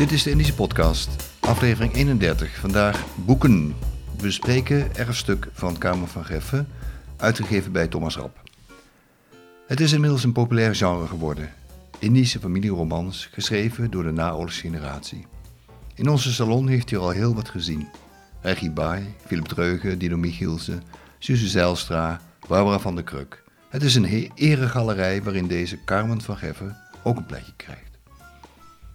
Dit is de Indische Podcast, aflevering 31. Vandaag boeken. We bespreken erfstuk van Kamer van Geffen, uitgegeven bij Thomas Rap. Het is inmiddels een populair genre geworden. Indische familieromans, geschreven door de naoorlogsgeneratie. In onze salon heeft u al heel wat gezien. Regie Baai, Philip Dreugen, Dino Michielsen, Suze Zijlstra, Barbara van der Kruk. Het is een eregalerij waarin deze Carmen van Geffen ook een plekje krijgt.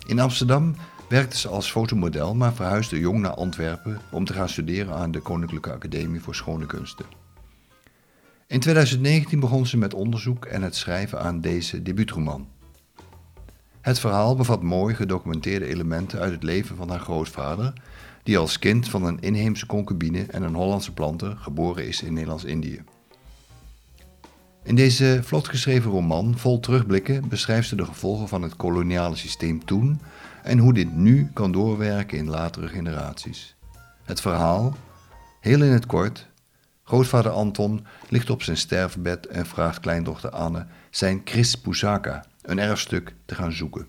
In Amsterdam werkte ze als fotomodel, maar verhuisde jong naar Antwerpen om te gaan studeren aan de Koninklijke Academie voor Schone Kunsten. In 2019 begon ze met onderzoek en het schrijven aan deze debuutroman. Het verhaal bevat mooi gedocumenteerde elementen uit het leven van haar grootvader, die als kind van een inheemse concubine en een Hollandse planter geboren is in Nederlands-Indië. In deze vlot geschreven roman, vol terugblikken, beschrijft ze de gevolgen van het koloniale systeem toen en hoe dit nu kan doorwerken in latere generaties. Het verhaal, heel in het kort, grootvader Anton ligt op zijn sterfbed en vraagt kleindochter Anne zijn Chris Pusaka, een erfstuk, te gaan zoeken.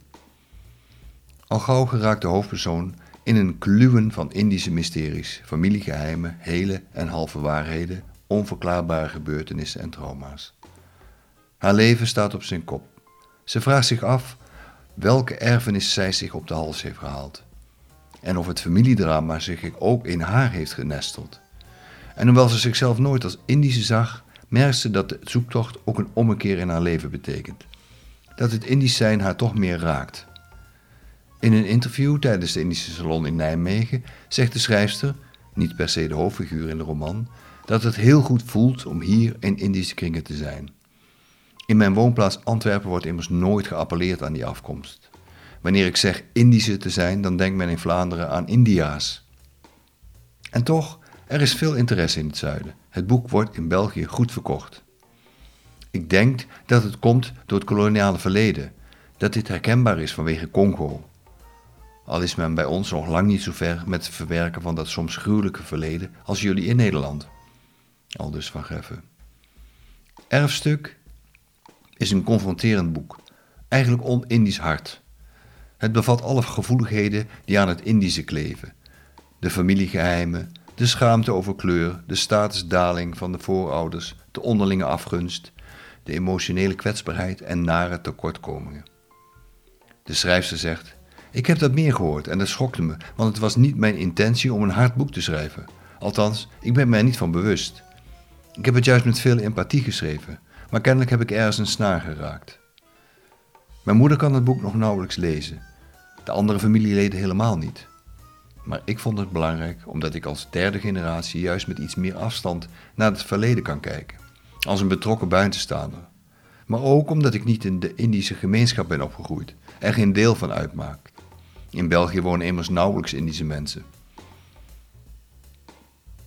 Al gauw geraakt de hoofdpersoon in een kluwen van Indische mysteries, familiegeheimen, hele en halve waarheden, onverklaarbare gebeurtenissen en trauma's. Haar leven staat op zijn kop. Ze vraagt zich af welke erfenis zij zich op de hals heeft gehaald. En of het familiedrama zich ook in haar heeft genesteld. En hoewel ze zichzelf nooit als Indische zag, merkt ze dat de zoektocht ook een ommekeer in haar leven betekent. Dat het Indisch zijn haar toch meer raakt. In een interview tijdens de Indische Salon in Nijmegen zegt de schrijfster, niet per se de hoofdfiguur in de roman, dat het heel goed voelt om hier in Indische kringen te zijn. In mijn woonplaats Antwerpen wordt immers nooit geappelleerd aan die afkomst. Wanneer ik zeg Indische te zijn, dan denkt men in Vlaanderen aan India's. En toch, er is veel interesse in het zuiden. Het boek wordt in België goed verkocht. Ik denk dat het komt door het koloniale verleden, dat dit herkenbaar is vanwege Congo. Al is men bij ons nog lang niet zo ver met het verwerken van dat soms gruwelijke verleden als jullie in Nederland. Aldus van Geffen. Erfstuk is een confronterend boek, eigenlijk on-Indisch hard. Het bevat alle gevoeligheden die aan het Indische kleven: de familiegeheimen, de schaamte over kleur, de statusdaling van de voorouders, de onderlinge afgunst, de emotionele kwetsbaarheid en nare tekortkomingen. De schrijfster zegt: Ik heb dat meer gehoord en dat schokte me, want het was niet mijn intentie om een hard boek te schrijven. Althans, ik ben mij niet van bewust. Ik heb het juist met veel empathie geschreven, maar kennelijk heb ik ergens een snaar geraakt. Mijn moeder kan het boek nog nauwelijks lezen, de andere familieleden helemaal niet. Maar ik vond het belangrijk omdat ik als derde generatie juist met iets meer afstand naar het verleden kan kijken, als een betrokken buitenstaander. Maar ook omdat ik niet in de Indische gemeenschap ben opgegroeid en geen deel van uitmaak. In België wonen immers nauwelijks Indische mensen.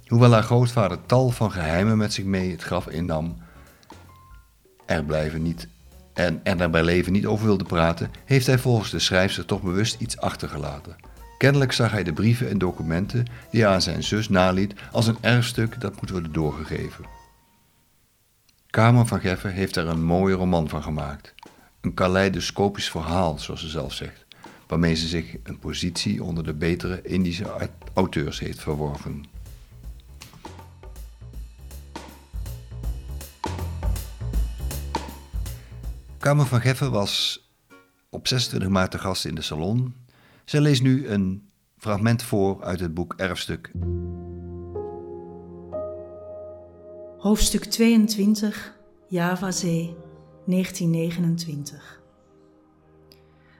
Hoewel haar grootvader tal van geheimen met zich mee het graf innam, er blijven niet en er daarbij leven niet over wilde praten, heeft hij volgens de schrijfster toch bewust iets achtergelaten. Kennelijk zag hij de brieven en documenten die hij aan zijn zus naliet als een erfstuk dat moet worden doorgegeven. Kamer van Geffen heeft er een mooie roman van gemaakt. Een kaleidoscopisch verhaal, zoals ze zelf zegt, waarmee ze zich een positie onder de betere Indische auteurs heeft verworven. Kamer van Geffen was op 26 maart te gast in de salon. Zij leest nu een fragment voor uit het boek Erfstuk. Hoofdstuk 22, Javazee, 1929.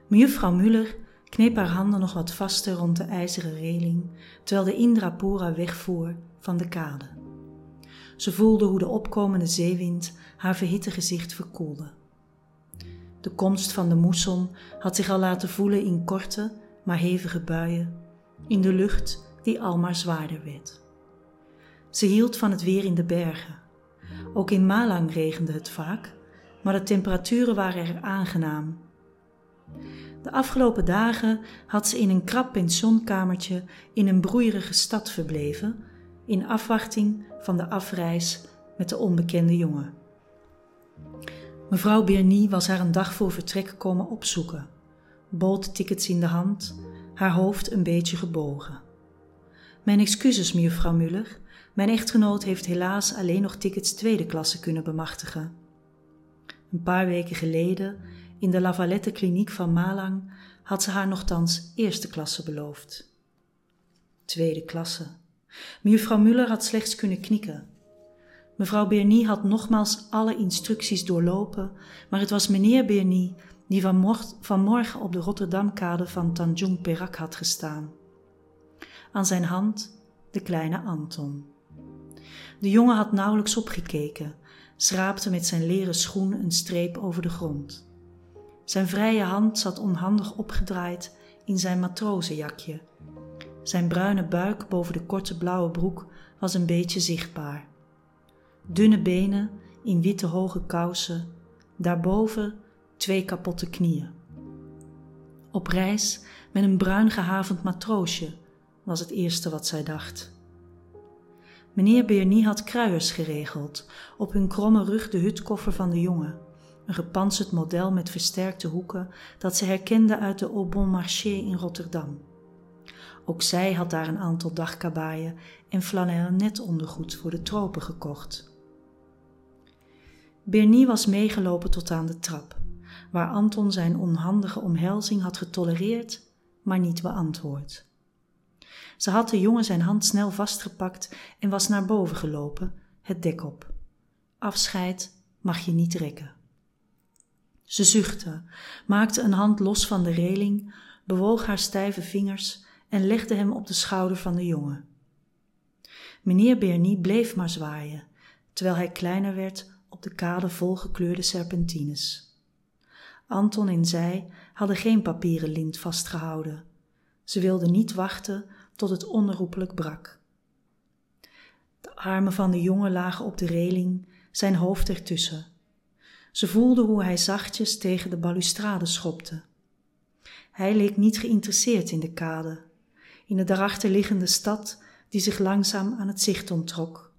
Mejuffrouw Muller kneep haar handen nog wat vaster rond de ijzeren reling, terwijl de Indrapura wegvoer van de kade. Ze voelde hoe de opkomende zeewind haar verhitte gezicht verkoelde. De komst van de moesson had zich al laten voelen in korte, maar hevige buien, in de lucht die al maar zwaarder werd. Ze hield van het weer in de bergen. Ook in Malang regende het vaak, maar de temperaturen waren er aangenaam. De afgelopen dagen had ze in een krap pensionkamertje in een broeierige stad verbleven, in afwachting van de afreis met de onbekende jongen. Mevrouw Bernie was haar een dag voor vertrek komen opzoeken. Boottickets in de hand, haar hoofd een beetje gebogen. Mijn excuses, mevrouw Muller. Mijn echtgenoot heeft helaas alleen nog tickets tweede klasse kunnen bemachtigen. Een paar weken geleden, in de Lavalette kliniek van Malang, had ze haar nogthans eerste klasse beloofd. Tweede klasse. Mevrouw Muller had slechts kunnen knikken. Mevrouw Bernie had nogmaals alle instructies doorlopen, maar het was meneer Bernie die vanmorgen op de Rotterdamkade van Tanjung Perak had gestaan. Aan zijn hand de kleine Anton. De jongen had nauwelijks opgekeken, schraapte met zijn leren schoen een streep over de grond. Zijn vrije hand zat onhandig opgedraaid in zijn matrozenjakje. Zijn bruine buik boven de korte blauwe broek was een beetje zichtbaar. Dunne benen in witte hoge kousen, daarboven twee kapotte knieën. Op reis met een bruin gehavend matroosje was het eerste wat zij dacht. Meneer Bernie had kruiers geregeld, op hun kromme rug de hutkoffer van de jongen, een gepantserd model met versterkte hoeken dat ze herkende uit de Au Bon Marché in Rotterdam. Ook zij had daar een aantal dagkabaien en flanellen netondergoed voor de tropen gekocht. Bernie was meegelopen tot aan de trap, waar Anton zijn onhandige omhelzing had getolereerd, maar niet beantwoord. Ze had de jongen zijn hand snel vastgepakt en was naar boven gelopen, het dek op. Afscheid mag je niet rekken. Ze zuchtte, maakte een hand los van de reling, bewoog haar stijve vingers en legde hem op de schouder van de jongen. Meneer Bernie bleef maar zwaaien, terwijl hij kleiner werd de kade volgekleurde serpentines. Anton en zij hadden geen papieren lint vastgehouden. Ze wilden niet wachten tot het onherroepelijk brak. De armen van de jongen lagen op de reling, zijn hoofd ertussen. Ze voelde hoe hij zachtjes tegen de balustrade schopte. Hij leek niet geïnteresseerd in de kade, in de daarachter liggende stad die zich langzaam aan het zicht onttrok.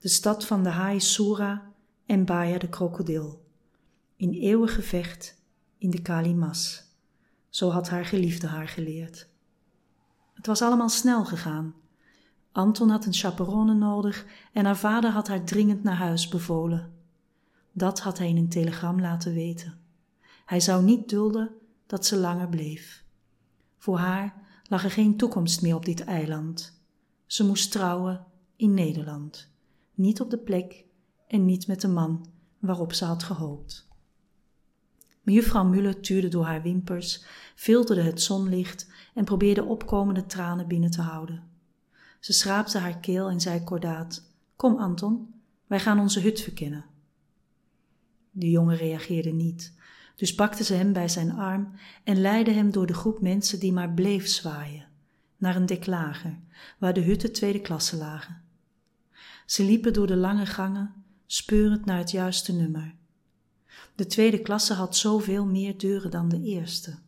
De stad van de haai Sura en Baya de krokodil. In eeuwig gevecht in de Kalimas. Zo had haar geliefde haar geleerd. Het was allemaal snel gegaan. Anton had een chaperone nodig en haar vader had haar dringend naar huis bevolen. Dat had hij in een telegram laten weten. Hij zou niet dulden dat ze langer bleef. Voor haar lag er geen toekomst meer op dit eiland. Ze moest trouwen in Nederland, niet op de plek en niet met de man waarop ze had gehoopt. Mejuffrouw Muller tuurde door haar wimpers, filterde het zonlicht en probeerde opkomende tranen binnen te houden. Ze schraapte haar keel en zei kordaat: Kom, Anton, wij gaan onze hut verkennen. De jongen reageerde niet, dus pakte ze hem bij zijn arm en leidde hem door de groep mensen die maar bleef zwaaien, naar een dek lager, waar de hutten tweede klasse lagen. Ze liepen door de lange gangen, speurend naar het juiste nummer. De tweede klasse had zoveel meer deuren dan de eerste.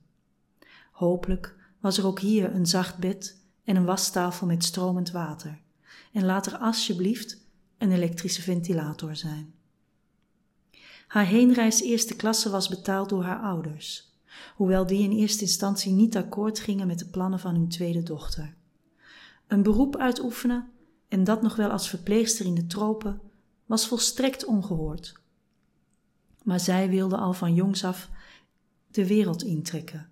Hopelijk was er ook hier een zacht bed en een wastafel met stromend water. En laat er alsjeblieft een elektrische ventilator zijn. Haar heenreis eerste klasse was betaald door haar ouders, hoewel die in eerste instantie niet akkoord gingen met de plannen van hun tweede dochter. Een beroep uitoefenen, en dat nog wel als verpleegster in de tropen, was volstrekt ongehoord. Maar zij wilde al van jongs af de wereld intrekken,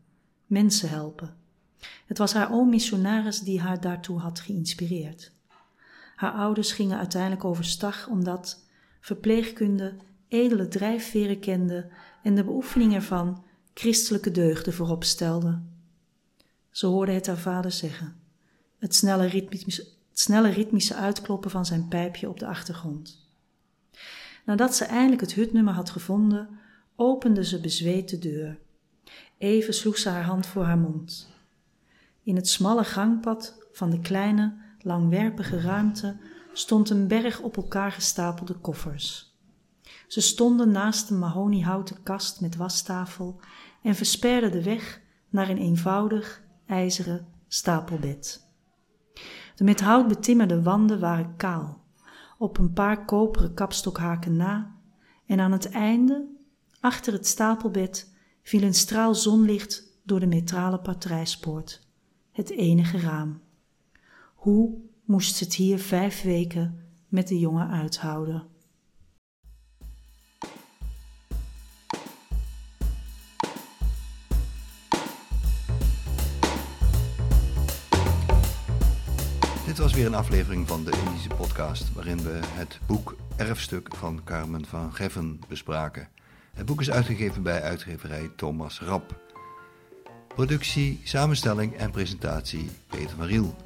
mensen helpen. Het was haar oom missionaris die haar daartoe had geïnspireerd. Haar ouders gingen uiteindelijk overstag omdat verpleegkunde edele drijfveren kende en de beoefening ervan christelijke deugden voorop stelde. Ze hoorde het haar vader zeggen, het snelle, ritmische, het snelle ritmische uitkloppen van zijn pijpje op de achtergrond. Nadat ze eindelijk het hutnummer had gevonden, opende ze bezweet de deur. Even sloeg ze haar hand voor haar mond. In het smalle gangpad van de kleine, langwerpige ruimte stond een berg op elkaar gestapelde koffers. Ze stonden naast een mahoniehouten kast met wastafel en versperden de weg naar een eenvoudig, ijzeren stapelbed. De met hout betimmerde wanden waren kaal op een paar koperen kapstokhaken na, en aan het einde, achter het stapelbed, viel een straal zonlicht door de metrale patrijspoort, het enige raam. Hoe moest het hier vijf weken met de jongen uithouden? Dit was weer een aflevering van de Indische podcast, waarin we het boek Erfstuk van Carmen van Geffen bespraken. Het boek is uitgegeven bij uitgeverij Thomas Rap. Productie, samenstelling en presentatie Peter van Riel.